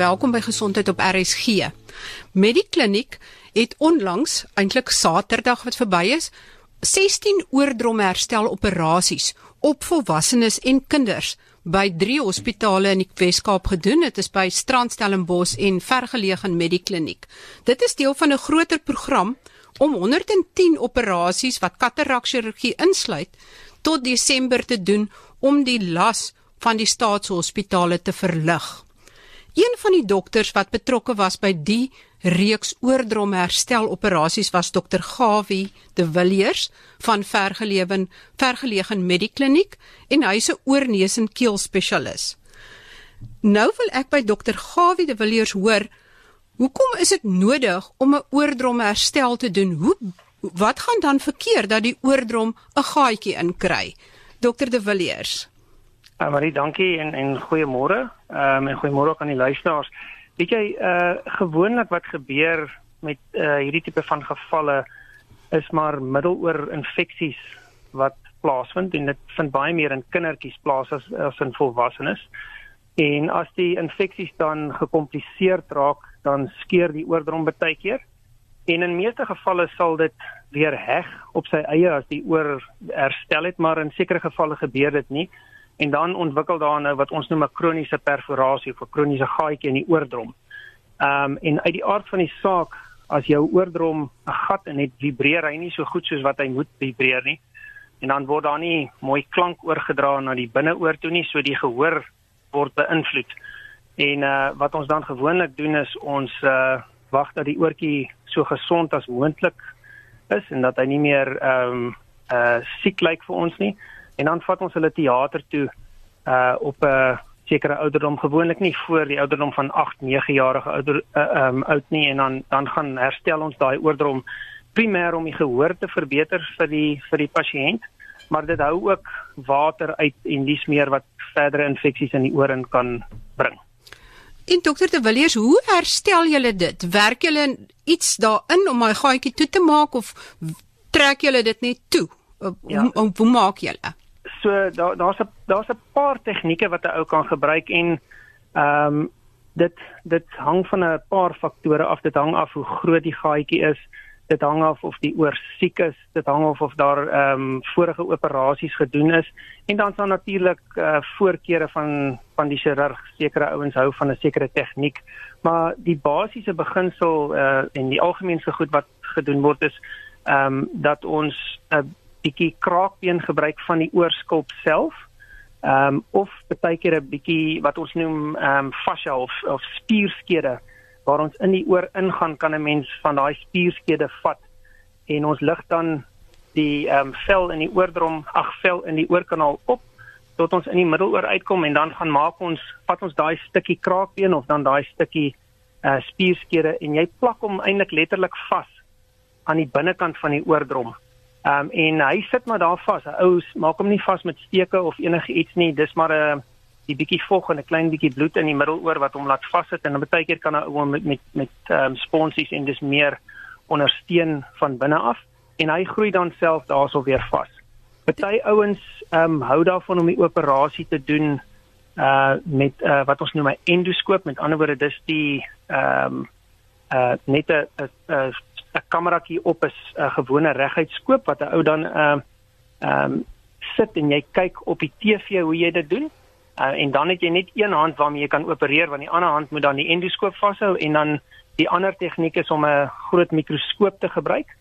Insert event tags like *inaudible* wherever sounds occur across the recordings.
Welkom by Gesondheid op RSG. Medikliniek het onlangs, eintlik Saterdag wat verby is, 16 oordromherstel operasies op volwassenes en kinders by drie hospitale in die Wes-Kaap gedoen. Dit is by Strandstellenbos en vergeleë Medikliniek. Dit is deel van 'n groter program om 110 operasies wat katarakchirurgie insluit tot Desember te doen om die las van die staatshospitale te verlig. Een van die dokters wat betrokke was by die reeks oordrom herstel operasies was dokter Gawie de Villiers van Vergelewen Vergeleë Medikliniek en hy's 'n oorneus en keel spesialis. Nou wil ek by dokter Gawie de Villiers hoor, hoekom is dit nodig om 'n oordrom herstel te doen? Hoe wat gaan dan verkeerd dat die oordrom 'n gaatjie inkry? Dokter de Villiers Uh, Marie, dankie en en goeiemôre. Ehm um, en goeiemôre aan die luisteraars. Weet jy, uh gewoonlik wat gebeur met uh hierdie tipe van gevalle is maar middeloor infeksies wat plaasvind en dit vind baie meer in kindertjies plaas as as in volwassenes. En as die infeksies dan gekompliseer raak, dan skeur die oordrom baie keer. En in meeste gevalle sal dit weer heg op sy eie as die oor herstel het, maar in sekere gevalle gebeur dit nie en dan ontwikkel daar nou wat ons noem 'n kroniese perforasie of 'n kroniese gaatjie in die oordrom. Ehm um, en uit die aard van die saak as jou oordrom 'n gat en dit vibreer hy nie so goed soos wat hy moet vibreer nie. En dan word daar nie mooi klank oorgedra na die binneoor toe nie, so die gehoor word beïnvloed. En uh wat ons dan gewoonlik doen is ons uh wag dat die oortjie so gesond as moontlik is en dat hy nie meer ehm um, uh siek lyk vir ons nie en dan vat ons hulle teater toe uh op 'n uh, sekere ouderdom gewoonlik nie voor die ouderdom van 8 9 jarige ouder uh, um oud nie en dan dan gaan herstel ons daai ouderdom primêr om die gehoor te verbeter vir die vir die pasiënt maar dit hou ook water uit en dis meer wat verdere infeksies in die oor kan bring. En dokter De Villiers, hoe herstel julle dit? Werk julle iets daarin om my gaatjie toe te maak of trek julle dit net toe? Ja. Hoe, hoe, hoe maak julle? So daar daar's 'n daar's 'n paar tegnieke wat 'n ou kan gebruik en ehm um, dit dit hang van 'n paar faktore af. Dit hang af hoe groot die gaatjie is. Dit hang af of die oor siek is. Dit hang af of daar ehm um, vorige operasies gedoen is en dan sal natuurlik uh, voorkeure van van die chirurg sekere ouens hou van 'n sekere tegniek. Maar die basiese beginsel uh, en die algemeenste goed wat gedoen word is ehm um, dat ons 'n uh, bietjie kraakbeen gebruik van die oorskulp self. Ehm um, of baie keer 'n bietjie wat ons noem ehm um, fascia of of spierskede waar ons in die oor ingaan kan 'n mens van daai spierskede vat en ons lig dan die ehm um, vel in die oordrom, ag vel in die oorkanaal op tot ons in die middeloor uitkom en dan gaan maak ons vat ons daai stukkie kraakbeen of dan daai stukkie uh spierskede en jy plak hom eintlik letterlik vas aan die binnekant van die oordrom. Ehm um, en hy sit maar daar vas. Ou maak hom nie vas met steke of enige iets nie. Dis maar 'n uh, eh, die bietjie vog en 'n klein bietjie bloed in die middeloor wat hom laat vassit en dan baie keer kan hy hom met met met ehm um, sponsies en dis meer ondersteun van binne af en hy groei dan self daarso weer vas. Party ouens ehm um, hou daarvan om die operasie te doen uh met uh wat ons noem 'n endoskoop met ander woorde dis die ehm um, uh net 'n 'n kamerakie op is 'n uh, gewone reguitskoop wat 'n ou dan ehm uh, ehm um, sit en jy kyk op die TV hoe jy dit doen. Uh, en dan het jy net een hand waarmee jy kan opereer want die ander hand moet dan die endoskoop vashou en dan die ander tegniek is om 'n groot mikroskoop te gebruik.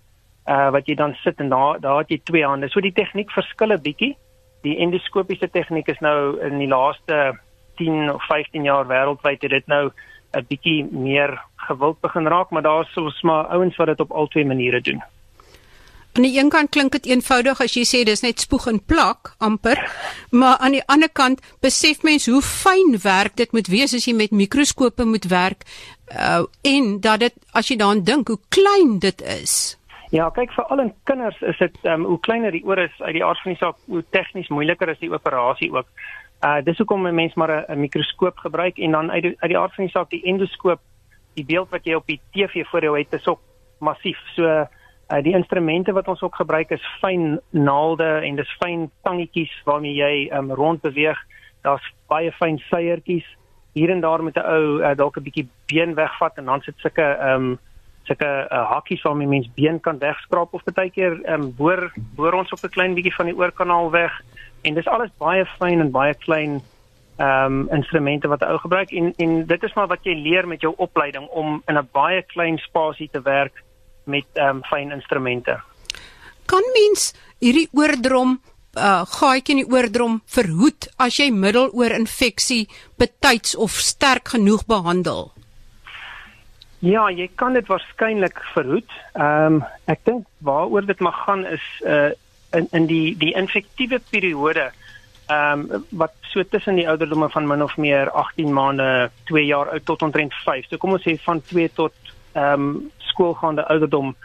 Uh wat jy dan sit en daar daar het jy twee hande. So die tegniek verskil 'n bietjie. Die endoskopiese tegniek is nou in die laaste 10 of 15 jaar wêreldwyd het dit nou 'n bietjie meer gewild begin raak, maar daar's soms maar ouens wat dit op al twee maniere doen. Aan die een kant klink dit eenvoudig as jy sê dis net spoeg en plak amper, maar aan die ander kant besef mens hoe fyn werk dit moet wees as jy met mikroskope moet werk uh, en dat dit as jy daaraan dink hoe klein dit is. Ja, kyk vir al in kinders is dit um, hoe kleiner die oor is uit die aard van die saak, hoe tegnies moeiliker is die operasie ook. Uh dis hoekom 'n mens maar 'n mikroskoop gebruik en dan uit die, uit die aard van die saak die endoskoop, die beeld wat jy op die TV voor jou het, is ook massief. So uh die instrumente wat ons ook gebruik is fyn naalde en dis fyn tangetjies waarmee jy um rond beweeg. Daar's baie fyn seiertjies hier en daar met 'n ou uh, dalk 'n bietjie been wegvat en dan sit sulke ehm um, sulke uh, hakkies waarmee mens been kan wegskraap of baie keer ehm um, boor boor ons op 'n klein bietjie van die oorkanaal weg en dis alles baie fyn en baie klein ehm um, instrumente wat 'n ou gebruik en en dit is maar wat jy leer met jou opleiding om in 'n baie klein spasie te werk met ehm um, fyn instrumente. Kan mens hierdie oordrom uh gaatjie in die oordrom verhoed as jy middeloorinfeksie betyds of sterk genoeg behandel? Ja, jy kan dit waarskynlik verhoed. Ehm um, ek dink waaroor dit mag gaan is uh in in die die infektiewe periode ehm um, wat so tussen die ouderdomme van min of meer 18 maande, 2 jaar oud tot omtrent 5. So kom ons sê van 2 tot ehm um, skoolgaande ouderdom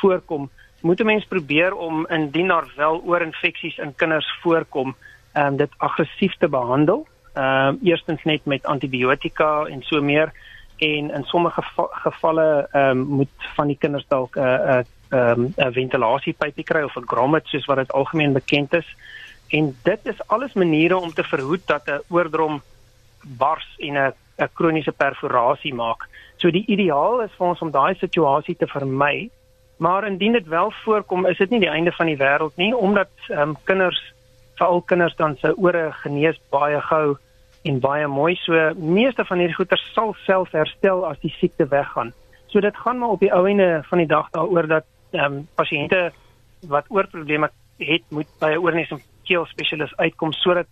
voorkom, moet 'n mens probeer om indien daar wel oorinfeksies in kinders voorkom, ehm um, dit aggressief te behandel. Ehm um, eerstens net met antibiotika en so meer en in sommige gevalle ehm um, moet van die kinders dalk 'n uh, 'n uh, ehm um, 'n ventilasiepypie kry of 'n grommet soos wat dit algemeen bekend is. En dit is alles maniere om te verhoed dat 'n oordrom bars en 'n 'n kroniese perforasie maak. So die ideaal is vir ons om daai situasie te vermy. Maar indien dit wel voorkom, is dit nie die einde van die wêreld nie omdat ehm um, kinders veral kinders dan se ore genees baie gou en baie mooi. So meeste van hierdie goeters sal self herstel as die siekte weggaan. So dit gaan maar op die ou einde van die dag daaroor dat ehm um, pasiënte wat oorprobleme het moet by 'n oorneus en keel spesialis uitkom sodat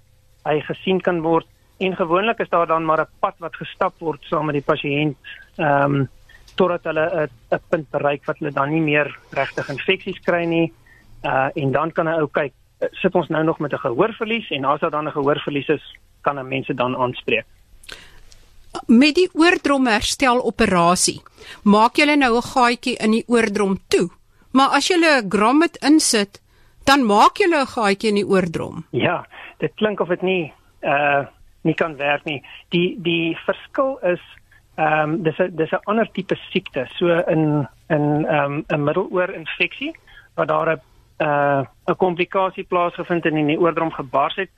hy gesien kan word. En gewoonlik is daar dan maar 'n pad wat gestap word saam met die pasiënt ehm um, totdat hulle 'n punt bereik wat hulle dan nie meer regtig infeksies kry nie. Uh en dan kan 'n ou kyk sit ons nou nog met 'n gehoorverlies en as daar dan 'n gehoorverlies is kan 'n mense dan aanspreek. Met die oordrom herstel operasie maak jy nou 'n gaatjie in die oordrom toe Maar as jy 'n grommet insit, dan maak jy 'n gaatjie in die oordrom. Ja, dit klink of dit nie uh nie kan werk nie. Die die verskil is ehm um, dis 'n dis 'n ander tipe siekte. So in in ehm um, 'n middeloorinfeksie waar daar 'n uh 'n komplikasie plaasgevind en in die oordrom gebars het,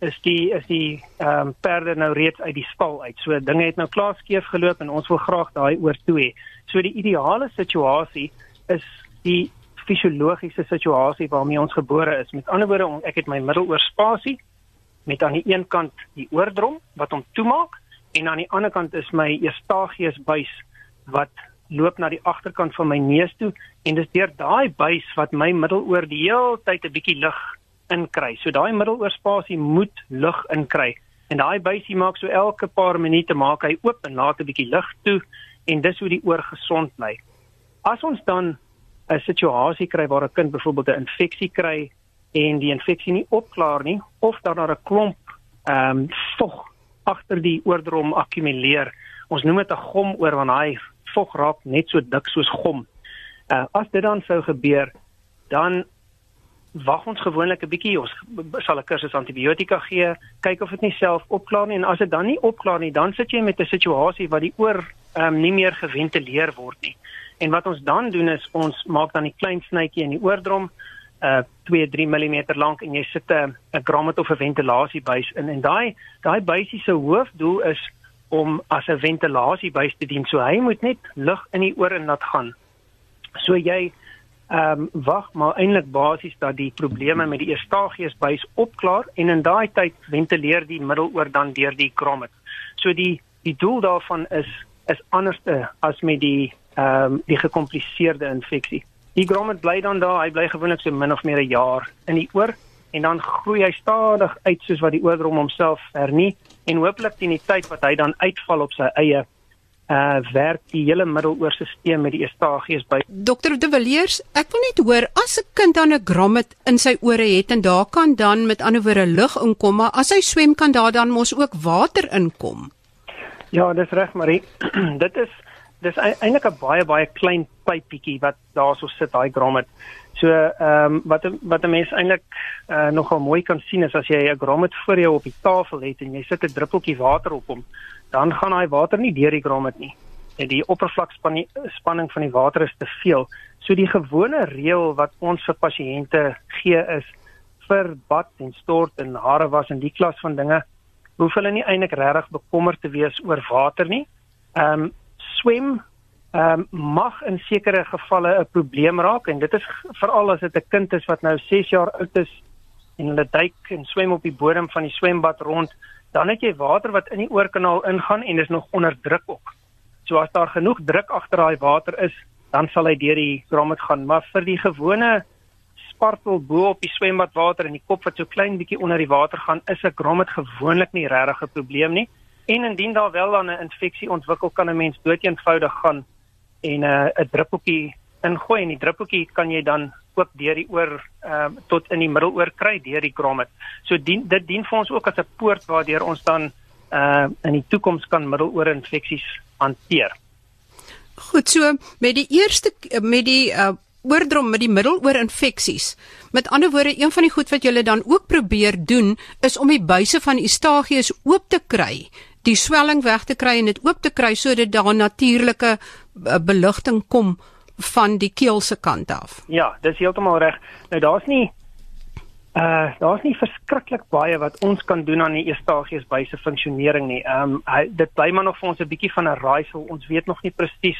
is die is die ehm um, perde nou reeds uit die stal uit. So dinge het nou klaar skeef geloop en ons wil graag daai oor toe hê. So die ideale situasie is die fisiologiese situasie waarmee ons gebore is. Met ander woorde, ek het my middeloorspasie met aan die een kant die oordrom wat hom toemaak en aan die ander kant is my eustachius buis wat loop na die agterkant van my neus toe en dis deur daai buis wat my middeloor die hele tyd 'n bietjie lug inkry. So daai middeloorspasie moet lug inkry. En daai buisie maak so elke paar minute maak hy oop en laat 'n bietjie lug toe en dis hoe die oor gesond bly. As ons dan 'n situasie kry waar 'n kind byvoorbeeld 'n infeksie kry en die infeksie nie opklaar nie of dan daar 'n klomp ehm um, vog agter die oordrom akkumuleer. Ons noem dit 'n gom oor want hy vog raak net so dik soos gom. Uh, as dit dan sou gebeur, dan wag ons gewoonlik 'n bietjie, ons sal 'n kursus antibiotika gee, kyk of dit nie self opklaar nie en as dit dan nie opklaar nie, dan sit jy met 'n situasie waar die oor ehm um, nie meer geventileer word nie. En wat ons dan doen is ons maak dan 'n klein snytjie in die oordrom, uh 2-3 mm lank en jy sit 'n 'n grommet of 'n ventilasiebuis in en daai daai buisie se hoofdoel is om as 'n ventilasiebuis te dien. So hy moet net lug in die oor en laat gaan. So jy ehm um, wag maar eintlik basies dat die probleme met die eustachiusbuis opklaar en in daai tyd ventileer die middeloor dan deur die grommet. So die die doel daarvan is is anderste as met die ehm um, die gekompliseerde infeksie. Die grommet bly dan daar, hy bly gewoonlik so min of meer 'n jaar in die oor en dan groei hy stadig uit soos wat die oordrom homself hernie en hooplik teen die tyd wat hy dan uitval op sy eie uh werk die hele middeloorstelsel met die eustachius by. Dokter De Villiers, ek wil net hoor as 'n kind dan 'n grommet in sy ore het en daar kan dan met ander woorde lug inkom, maar as hy swem kan daar dan mos ook water inkom. Ja, dis reg, Marie. *clears throat* dit is dis eintlik 'n baie baie klein pypietjie wat daarso sit daai grommet. So ehm um, wat wat 'n mens eintlik uh, nogal mooi kan sien is as jy 'n grommet voor jou op die tafel het en jy sit 'n druppeltjie water op hom, dan gaan daai water nie deur die grommet nie. En die oppervlakspanning van die water is te veel. So die gewone reël wat ons vir pasiënte gee is vir bad en stort en hare was en die klas van dinge hoef hulle nie eintlik regtig bekommerd te wees oor water nie. Ehm um, swem ehm um, mag in sekere gevalle 'n probleem raak en dit is veral as dit 'n kind is wat nou 6 jaar oud is en hulle duik en swem op die bodem van die swembad rond, dan het jy water wat in die oorkanaal ingaan en is nog onder druk ook. So as daar genoeg druk agter daai water is, dan sal hy deur die grommet gaan, maar vir die gewone spartel bo op die swembadwater en die kop wat so klein bietjie onder die water gaan, is 'n grommet gewoonlik nie regtig 'n probleem nie. En indien daar wel dan 'n infeksie ontwikkel, kan 'n mens doeteenvoudig gaan en 'n uh, 'n druppeltjie ingooi en die druppeltjie kan jy dan ook deur die oor um, tot in die middeloor kry deur die grommet. So dien, dit dien vir ons ook as 'n poort waardeur ons dan uh, in die toekoms kan middeloor infeksies hanteer. Goed, so met die eerste met die uh, oordrom met die middeloor infeksies. Met ander woorde, een van die goed wat julle dan ook probeer doen is om die buise van Eustachius oop te kry die swelling weg te kry en dit oop te kry sodat daar natuurlike uh, beligting kom van die keel se kant af. Ja, dis heeltemal reg. Nou daar's nie uh daar's nie verskriklik baie wat ons kan doen aan die Eustachius buise funksionering nie. Ehm um, dit bly maar nog vir ons 'n bietjie van 'n raaisel. Ons weet nog nie presies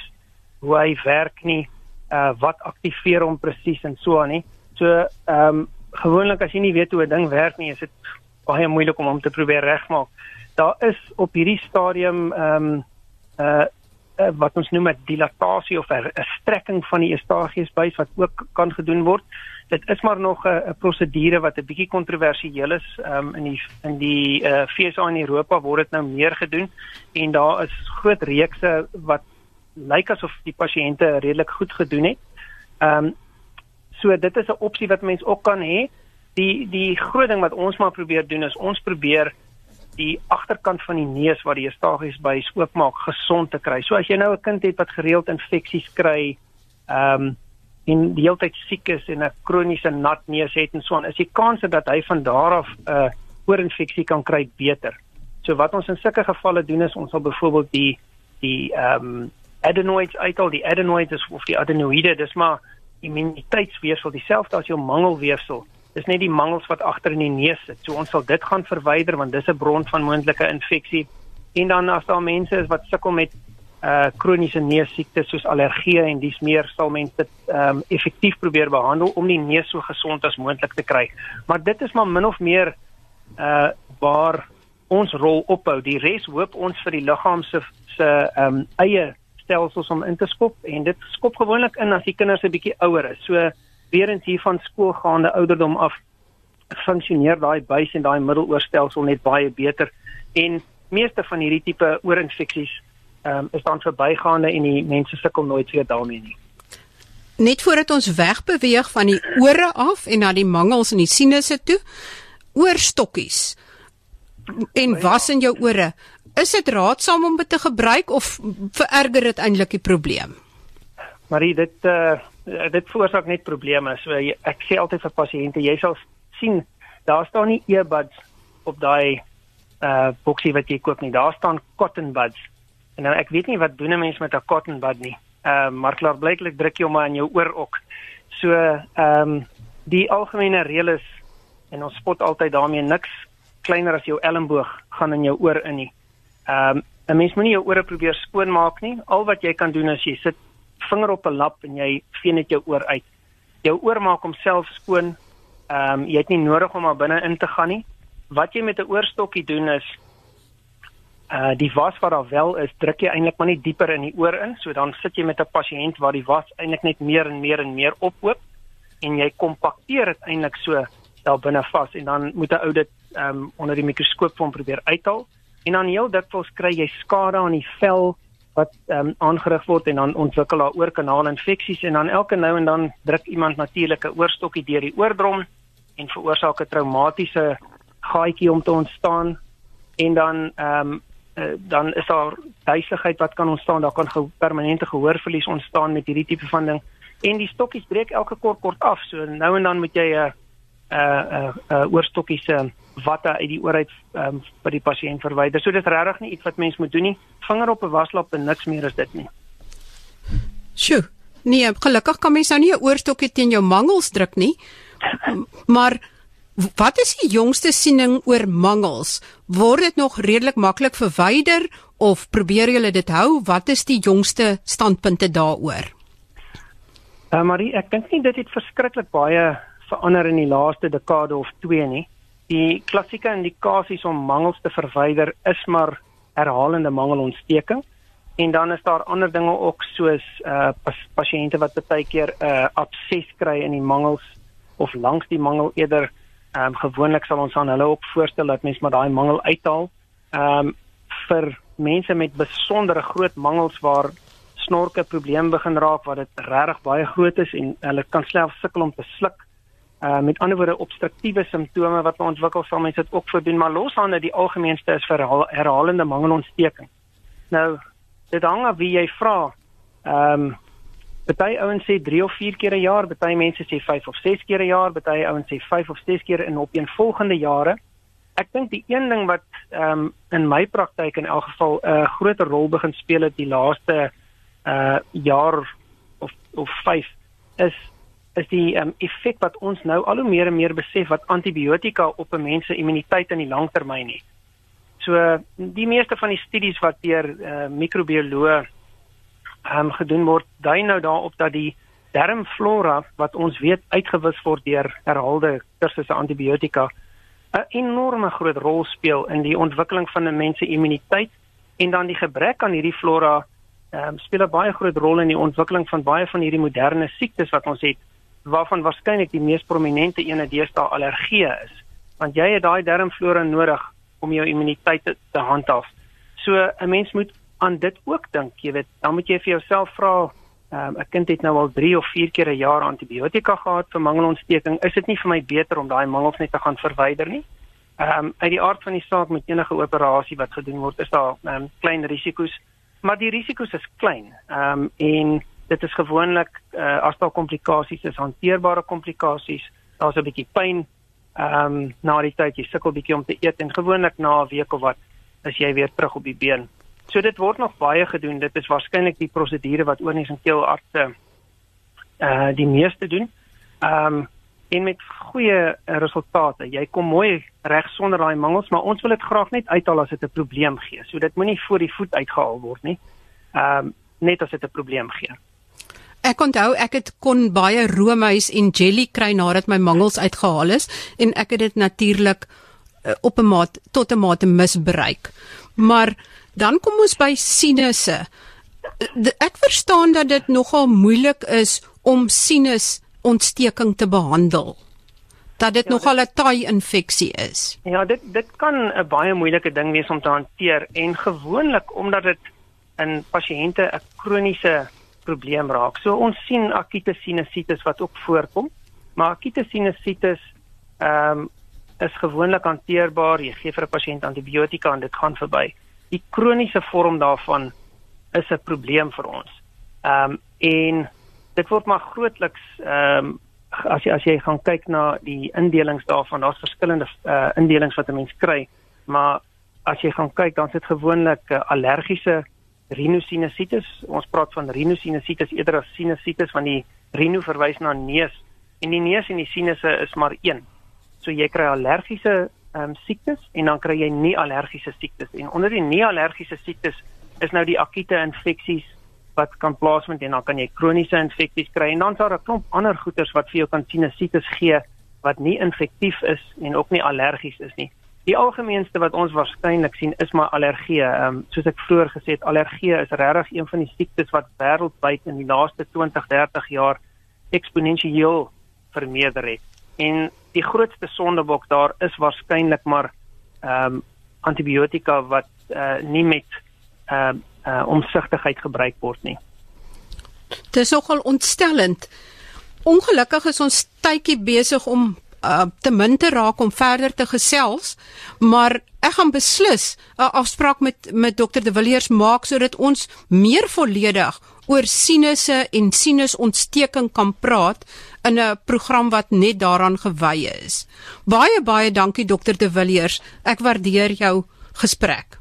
hoe hy werk nie. Uh wat aktiveer hom presies en so aan nie. So ehm um, gewoonlik as jy nie weet hoe 'n ding werk nie, is dit baie moeilik om hom te probeer regmaak daar is op hierdie stadium ehm um, uh, uh wat ons noem 'n dilatasie of 'n strekking van die Eustachiusbuis wat ook kan gedoen word. Dit is maar nog 'n prosedure wat 'n bietjie kontroversieel is ehm um, in die in die uh FSA in Europa word dit nou meer gedoen en daar is groot reekse wat lyk asof die pasiënte redelik goed gedoen het. Ehm um, so dit is 'n opsie wat mens ook kan hê. Die die groot ding wat ons maar probeer doen is ons probeer die agterkant van die neus waar die eustachies buis oopmaak gesond te kry. So as jy nou 'n kind het wat gereeld infeksies kry, ehm um, en die hele tyd siek is en 'n kroniese nat neus het en so aan, is die kans dat hy van daar af 'n uh, oorinfeksie kan kry beter. So wat ons in sulke gevalle doen is ons sal byvoorbeeld die die ehm um, adenoids uithaal, die adenoids of die adenoïde, dis maar immuniteitsweefsel dieselfde as jou mangelweefsel dis net die mangels wat agter in die neus sit. So ons sal dit gaan verwyder want dis 'n bron van moontlike infeksie. En dan as daar mense is wat sukkel met uh kroniese neussiektes soos allergie en dis meer sal mense dit ehm um, effektief probeer behandel om die neus so gesond as moontlik te kry. Maar dit is maar min of meer uh waar ons rol ophou. Die res hoop ons vir die liggaam se se ehm um, eie stelsels om in te skop en dit skop gewoonlik in as die kinders 'n bietjie ouer is. So weer eens hier van skoolgaande ouderdom af funksioneer daai buis en daai middeloorstelsel net baie beter en meeste van hierdie tipe oorinfeksies ehm um, is dan verbygaande en die mense sukkel nooit weer daarmee nie. Net voordat ons wegbeweeg van die ore af en na die mangels in die sinusse toe, oorstokkies en was in jou ore, is dit raadsaam om dit te gebruik of vererger dit eintlik die probleem? Marie, dit uh dit veroorsaak net probleme. So ek sê altyd vir pasiënte, jy sal sien daar staan nie earbuds op daai uh boksie wat jy koop nie. Daar staan cotton buds. En nou ek weet nie wat doen 'n mens met 'n cotton bud nie. Uh maar klaar blyklik druk jy hom aan jou oor ook. So ehm um, die algemene reël is en ons spot altyd daarmee niks kleiner as jou elmboog gaan in jou oor in nie. Ehm um, 'n mens moenie jou ore probeer skoonmaak nie. Al wat jy kan doen is jy sit vinger op 'n lap en jy vee net jou oor uit. Jou oor maak homself skoon. Ehm um, jy het nie nodig om maar binne in te gaan nie. Wat jy met 'n oorstokkie doen is uh die was wat daar wel is, druk jy eintlik maar net dieper in die oor in, so dan sit jy met 'n pasiënt waar die was eintlik net meer en meer en meer opoop en jy kompakteer dit eintlik so daar binne vas en dan moet 'n ou dit ehm um, onder die mikroskoop van probeer uithaal en dan heel dikwels kry jy skade aan die vel wat ehm um, aangerig word en dan ontwikkel daar oorkanaalinfeksies en dan elke nou en dan druk iemand natuurlik 'n oorstokkie deur die oordrom en veroorsaak 'n traumatiese gaatjie om te ontstaan en dan ehm um, uh, dan is daar duisigheid wat kan ontstaan daar kan ge permanente gehoorverlies ontstaan met hierdie tipe van ding en die stokkies breek elke kort kort af so nou en dan moet jy 'n uh, uh, uh, uh, oorstokkie se uh, watte uit die oorheid um, by die pasiënt verwyder. So dit is regtig nie iets wat mens moet doen nie. Vinger op 'n waslap en niks meer is dit nie. Sjoe. Nee, gelukkig kan mens nou nie 'n oorstokkie teen jou mangels druk nie. *laughs* Maar Wat is die jongste siening oor mangels? Word dit nog redelik maklik verwyder of probeer julle dit hou? Wat is die jongste standpunte daaroor? Uh, Marie, ek dink nie dit het verskriklik baie verander in die laaste dekade of 2 nie. Die klassieke indikasies om mangels te verwyder is maar herhalende mangelontsteking en dan is daar ander dinge ook soos uh pas, pasiënte wat baie keer 'n uh, abses kry in die mangels of langs die mangel eerder ehm um, gewoonlik sal ons aan hulle ook voorstel dat mens maar daai mangel uithaal. Ehm um, vir mense met besondere groot mangels waar snorke probleem begin raak waar dit regtig baie groot is en hulle kan self sukkel om te sluk. Uh met ander woorde obstruktiewe simptome wat ontwikkel sal mense dit ook voordoen maar loshande die algemeenste is vir herhalende mangelontsteking. Nou dit hang af wie jy vra. Ehm um, Party ouens sê 3 of 4 keer 'n jaar, party mense sê 5 of 6 keer 'n jaar, party ouens sê 5 of 6 keer in opeenvolgende jare. Ek dink die een ding wat ehm um, in my praktyk in elk geval 'n uh, groter rol begin speel het die laaste uh jaar of of 5 is is die um, effek wat ons nou al hoe meer en meer besef wat antibiotika op 'n mens se immuniteit in die langtermyn het. So die meeste van die studies wat deur uh, microbioloë um, gedoen word, dui nou daarop dat die darmflora wat ons weet uitgewis word deur herhaalde kursusse antibiotika 'n enorme groot rol speel in die ontwikkeling van 'n mens se immuniteit en dan die gebrek aan hierdie flora um, speel 'n baie groot rol in die ontwikkeling van baie van hierdie moderne siektes wat ons het waarvan waarskynlik die mees prominente ene deesdae allergie is want jy het daai darmflora nodig om jou immuniteit te, te handhaaf. So 'n mens moet aan dit ook dink, jy weet, dan moet jy vir jouself vra, um, 'n kind het nou al 3 of 4 keer 'n jaar antibiotika gehad vir mangelontsteking, is dit nie vir my beter om daai mangels net te gaan verwyder nie? Ehm um, uit die aard van die saak met enige operasie wat gedoen word, is daar um, klein risiko's, maar die risiko's is klein. Ehm um, en dit is gewoonlik uh, as daar komplikasies is, hanteerbare komplikasies, daar's 'n bietjie pyn ehm um, na die tyd jy sukkel bietjie om te eet en gewoonlik na 'n week of wat is jy weer terug op die been. So dit word nog baie gedoen. Dit is waarskynlik die prosedure wat oornies en keelartse uh die meeste doen. Ehm um, en met goeie resultate. Jy kom mooi reg sonder daai mangels, maar ons wil dit graag net uithaal as dit 'n probleem gee. So dit moenie voor die voet uitgehaal word nie. Ehm um, net as dit 'n probleem gee. Ek onthou ek het kon baie roomys en jelly kry nadat my mangels uitgehaal is en ek het dit natuurlik uh, op 'n maat tot 'n mate misbruik. Maar Dan kom ons by sinusse. Ek verstaan dat dit nogal moeilik is om sinus ontsteking te behandel. Dat dit ja, nogal 'n taai infeksie is. Ja, dit dit kan 'n baie moeilike ding wees om te hanteer en gewoonlik omdat dit in pasiënte 'n kroniese probleem raak. So ons sien akute sinusitis wat ook voorkom, maar akute sinusitis ehm um, is gewoonlik hanteerbaar. Jy gee vir 'n pasiënt antibiotika en dit gaan verby die kroniese vorm daarvan is 'n probleem vir ons. Ehm um, en dit word maar grootliks ehm um, as jy as jy gaan kyk na die indelings daarvan, daar's verskillende uh, indelings wat 'n mens kry, maar as jy gaan kyk dan is dit gewoonlik uh, allergiese rhinosinusitis. Ons praat van rhinosinusitis eerder as sinusitis want die rhino verwys na neus en die neus en die sinusse is maar een. So jy kry allergiese ehm um, siektes en dan kry jy nie allergiese siektes en onder die nie allergiese siektes is nou die akute infeksies wat kan plaasvind en dan kan jy kroniese infeksies kry en dan is daar 'n klomp ander goeters wat vir jou kan sinusitis gee wat nie infektief is en ook nie allergies is nie. Die algemeenste wat ons waarskynlik sien is maar allergie. Ehm um, soos ek vroeër gesê het, allergie is regtig een van die siektes wat wêreldwyd in die laaste 20, 30 jaar eksponensieel vermeerder het. En die grootste sondebok daar is waarskynlik maar ehm um, antibiotika wat uh, nie met ehm uh, uh, omsigtigheid gebruik word nie. Dit is nogal ontstellend. Ongelukkig is ons tydjie besig om uh, te min te raak om verder te gesels, maar ek gaan beslis 'n afspraak met met dokter De Villiers maak sodat ons meer volledig oor sinusse en sinusontsteking kan praat in 'n program wat net daaraan gewy is. Baie baie dankie dokter De Villiers. Ek waardeer jou gesprek.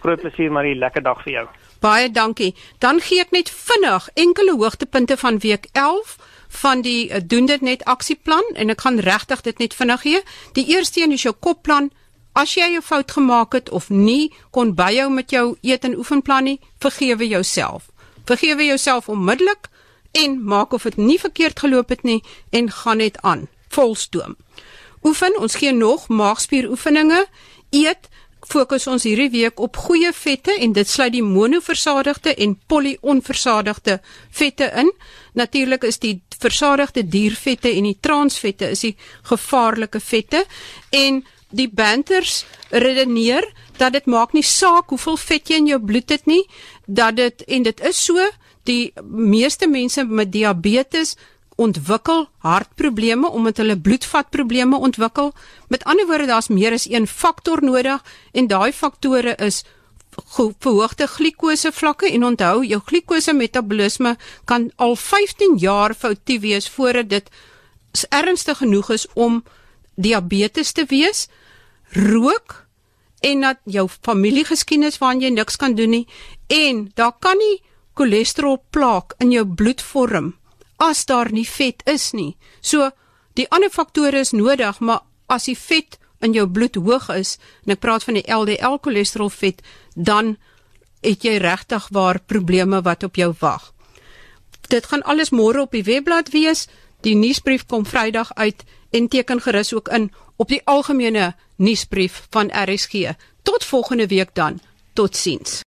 Groot plesier Marie, lekker dag vir jou. Baie dankie. Dan gee ek net vinnig enkele hoogtepunte van week 11 van die uh, doen dit net aksieplan en ek gaan regtig dit net vinnig gee. Die eerste een is jou kopplan. As jy 'n fout gemaak het of nie kon byhou met jou eet en oefenplan nie, vergewe jouself. Vergewe jouself onmiddellik en maak of dit nie verkeerd geloop het nie en gaan net aan. Volstoom. Oefen, ons gee nog maagspieroefeninge. Eet fokus ons hierdie week op goeie vette en dit sluit die monoversadigde en polyonversadigde vette in. Natuurlik is die versadigde diervette en die transvette is die gevaarlike vette en die banters redeneer dat dit maak nie saak hoeveel vet jy in jou bloed het nie, dat dit en dit is so die meeste mense met diabetes ontwikkel hartprobleme omdat hulle bloedvatprobleme ontwikkel. Met ander woorde, daar's meer as een faktor nodig en daai faktore is verhoogde glikose vlakke en onthou jou glikose metabolisme kan al 15 jaar foutief wees voordat dit ernstig genoeg is om diabetes te wees. Rook en dat jou familiegeskiedenis waaraan jy niks kan doen nie en daar kan nie cholesterol plaak in jou bloed vorm as daar nie vet is nie. So die ander faktore is nodig, maar as die vet in jou bloed hoog is, en ek praat van die LDL cholesterol vet, dan het jy regtig waar probleme wat op jou wag. Dit gaan alles môre op die webblad wees. Die nuusbrief kom Vrydag uit en teken gerus ook in op die algemene nuusbrief van RSG. Tot volgende week dan. Totsiens.